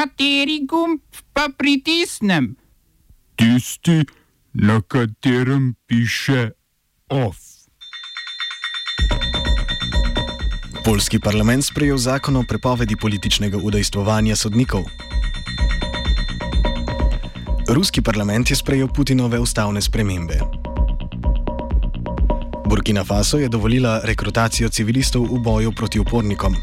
Kateri gumb pa pritisnem? Tisti, na katerem piše OF. Polski parlament sprejel zakon o prepovedi političnega udejstvovanja sodnikov. Ruski parlament je sprejel Putinove ustavne spremembe. Burkina Faso je dovolila rekrutacijo civilistov v boju proti upornikom.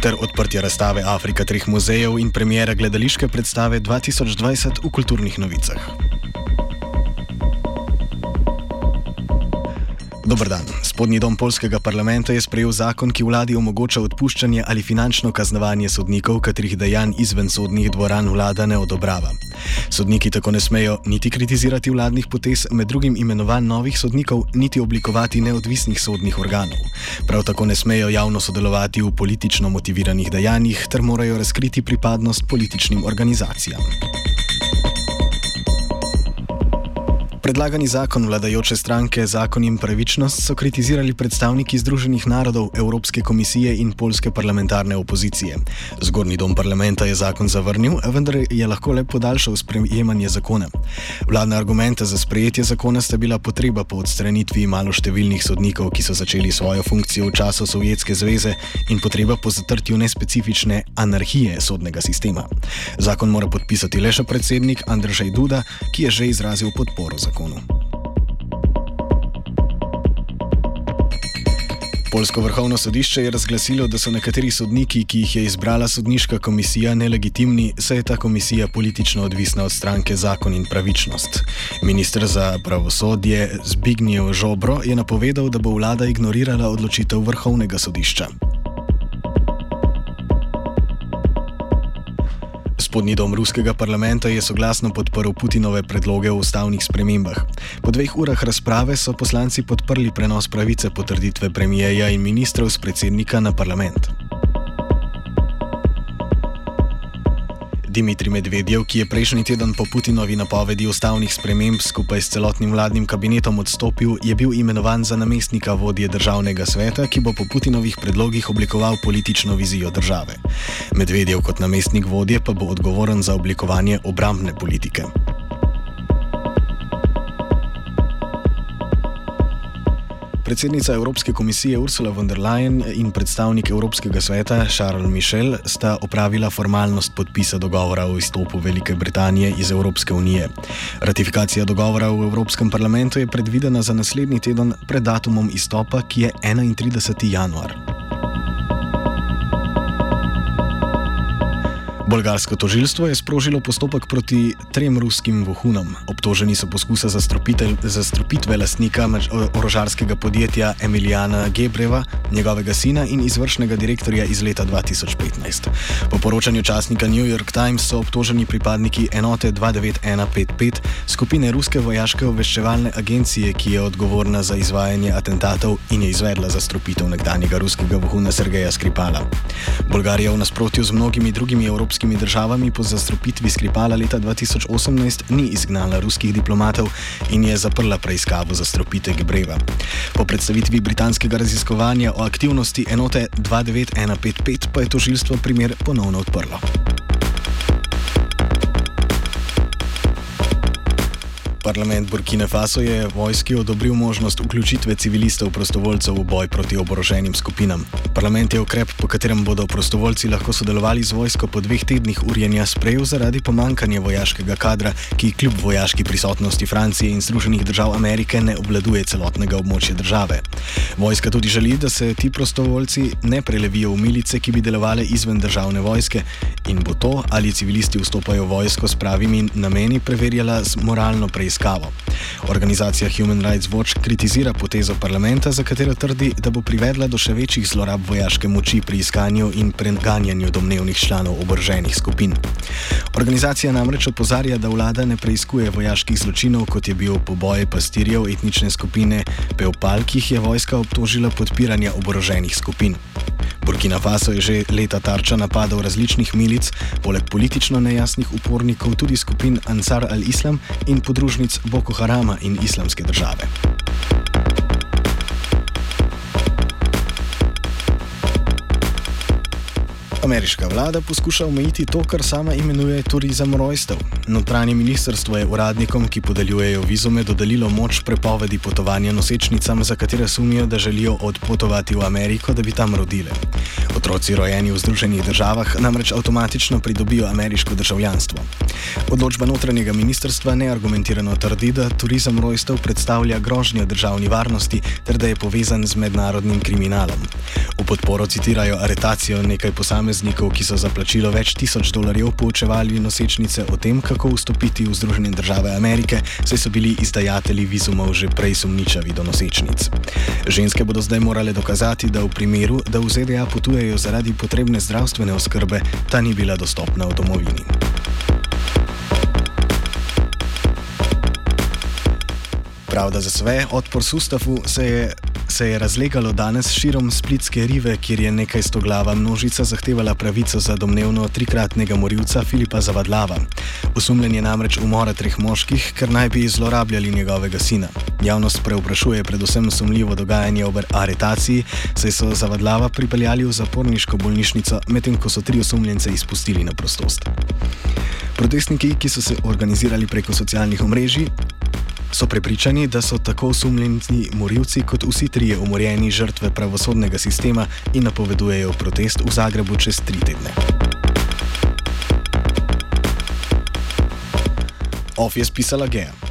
Ter odprtje razstave Afrika treh muzejev in premjera gledališke predstave 2020 v kulturnih novicah. Dobr dan. Spodnji dom polskega parlamenta je sprejel zakon, ki vladi omogoča odpuščanje ali finančno kaznovanje sodnikov, katerih dejanj izven sodnih dvoran vlada ne odobrava. Sodniki tako ne smejo niti kritizirati vladnih potez, med drugim imenovanj novih sodnikov, niti oblikovati neodvisnih sodnih organov. Prav tako ne smejo javno sodelovati v politično motiviranih dejanjih, ter morajo razkriti pripadnost političnim organizacijam. Predlagani zakon vladajoče stranke Zakon in pravičnost so kritizirali predstavniki Združenih narodov, Evropske komisije in polske parlamentarne opozicije. Zgornji dom parlamenta je zakon zavrnil, vendar je lahko le podaljšal sprejemanje zakona. Vladne argumente za sprejetje zakona sta bila potreba po odstranitvi maloštevilnih sodnikov, ki so začeli svojo funkcijo v času Sovjetske zveze in potreba po zatrtju nespecifične anarhije sodnega sistema. Zakon mora podpisati le še predsednik Andrzej Duda, ki je že izrazil podporo zakonu zakonu. Polsko vrhovno sodišče je razglasilo, da so nekateri sodniki, ki jih je izbrala sodniška komisija, nelegitimni, saj je ta komisija politično odvisna od stranke Zakon in pravičnost. Ministr za pravosodje Zbignjev Žobro je napovedal, da bo vlada ignorirala odločitev vrhovnega sodišča. Spodnji dom ruskega parlamenta je soglasno podprl Putinove predloge o ustavnih spremembah. Po dveh urah razprave so poslanci podprli prenos pravice potrditve premijeja in ministrov z predsednika na parlament. Dimitri Medvedjev, ki je prejšnji teden po Putinovi napovedi ustavnih sprememb skupaj s celotnim vladnim kabinetom odstopil, je bil imenovan za namestnika vodje državnega sveta, ki bo po Putinovih predlogih oblikoval politično vizijo države. Medvedjev kot namestnik vodje pa bo odgovoren za oblikovanje obrambne politike. Predsednica Evropske komisije Ursula von der Leyen in predstavnik Evropskega sveta Charles Michel sta opravila formalnost podpisa dogovora o izstopu Velike Britanije iz Evropske unije. Ratifikacija dogovora v Evropskem parlamentu je predvidena za naslednji teden pred datumom izstopa, ki je 31. januar. Bolgarsko tožilstvo je sprožilo postopek proti trem ruskim vohunom. Obtoženi so poskusa zastrupitve lastnika orožarskega podjetja Emilijana Gebreva, njegovega sina in izvršnega direktorja iz leta 2015. Po poročanju časnika New York Times so obtoženi pripadniki enote 29155 skupine ruske vojaške obveščevalne agencije, ki je odgovorna za izvajanje atentatov in je izvedla zastrupitev nekdanjega ruskega vohuna Sergeja Skripala. Bolgarija v nasprotju z mnogimi drugimi evropskimi evropskimi državami po zastrupitvi Skripala leta 2018 ni izgnala ruskih diplomatov in je zaprla preiskavo zastrupitve Gebreva. Po predstavitvi britanskega raziskovanja o aktivnosti enote 29155 pa je tožilstvo primer ponovno odprlo. Parlament Burkine Faso je vojski odobril možnost vključitve civilistov prostovoljcev v boj proti oboroženim skupinam. Parlament je ukrep, po katerem bodo prostovoljci lahko sodelovali z vojsko po dveh tednih urjenja, sprejel zaradi pomankanja vojaškega kadra, ki kljub vojaški prisotnosti Francije in Združenih držav Amerike ne obvladuje celotnega območja države. Vojska tudi želi, da se ti prostovoljci ne prelevijo v milice, ki bi delovale izven državne vojske in bo to, ali civilisti vstopajo v vojsko s pravimi nameni, preverjala z moralno preiskavo preiskavo. Organizacija Human Rights Watch kritizira potezo parlamenta, za katero trdi, da bo privedla do še večjih zlorab vojaške moči pri iskanju in preganjanju domnevnih članov oboroženih skupin. Organizacija namreč opozarja, da vlada ne preiskuje vojaških zločinov, kot je bil poboj pastirjev etnične skupine Peopal, ki jih je vojska obtožila podpiranja oboroženih skupin. Burkina Faso je že leta tarča napadov različnih milic, poleg politično nejasnih upornikov tudi skupin Ansar al-Islam in podružnic Boko Harama in Islamske države. Ameriška vlada poskuša omejiti to, kar sama imenuje turizem rojstev. Notranje ministrstvo je uradnikom, ki podeljujejo vizume, dodelilo moč prepovedi potovanja nosečnicam, za katere sumijo, da želijo odpotovati v Ameriko, da bi tam rodile. Otroci rojeni v Združenih državah namreč avtomatično pridobijo ameriško državljanstvo. Odločba notranjega ministrstva neargumentirano trdi, da turizem rojstev predstavlja grožnjo državni varnosti ter da je povezan z mednarodnim kriminalom. V podporo citirajo aretacijo nekaj posameznikov, ki so za plačilo več tisoč dolarjev poučevali nosečnice o tem, kako vstopiti v Združene države Amerike, saj so bili izdajatelji vizumov že prej sumničavi do nosečnic. Ženske bodo zdaj morale dokazati, da v primeru, da v ZDA potujejo zaradi potrebne zdravstvene oskrbe, ta ni bila dostopna v domovini. Pravda za sve, odpor Sustafu se je, se je razlegalo danes širom splitske rive, kjer je nekaj stoglava množica zahtevala pravico za domnevno trikratnega morilca Filipa Zavadlava. Osumljen je namreč umora treh moških, ker naj bi zlorabljali njegovega sina. Javnost preoprašuje predvsem sumljivo dogajanje ob aretaciji, saj so Zavadlava pripeljali v zaporniško bolnišnico, medtem ko so tri osumljence izpustili na prostost. Protestniki, ki so se organizirali preko socialnih omrežij, so prepričani, da so tako osumljeni morilci kot vsi trije umorjeni žrtve pravosodnega sistema in napovedujejo protest v Zagrebu čez tri tedne. Of je spisala Gea.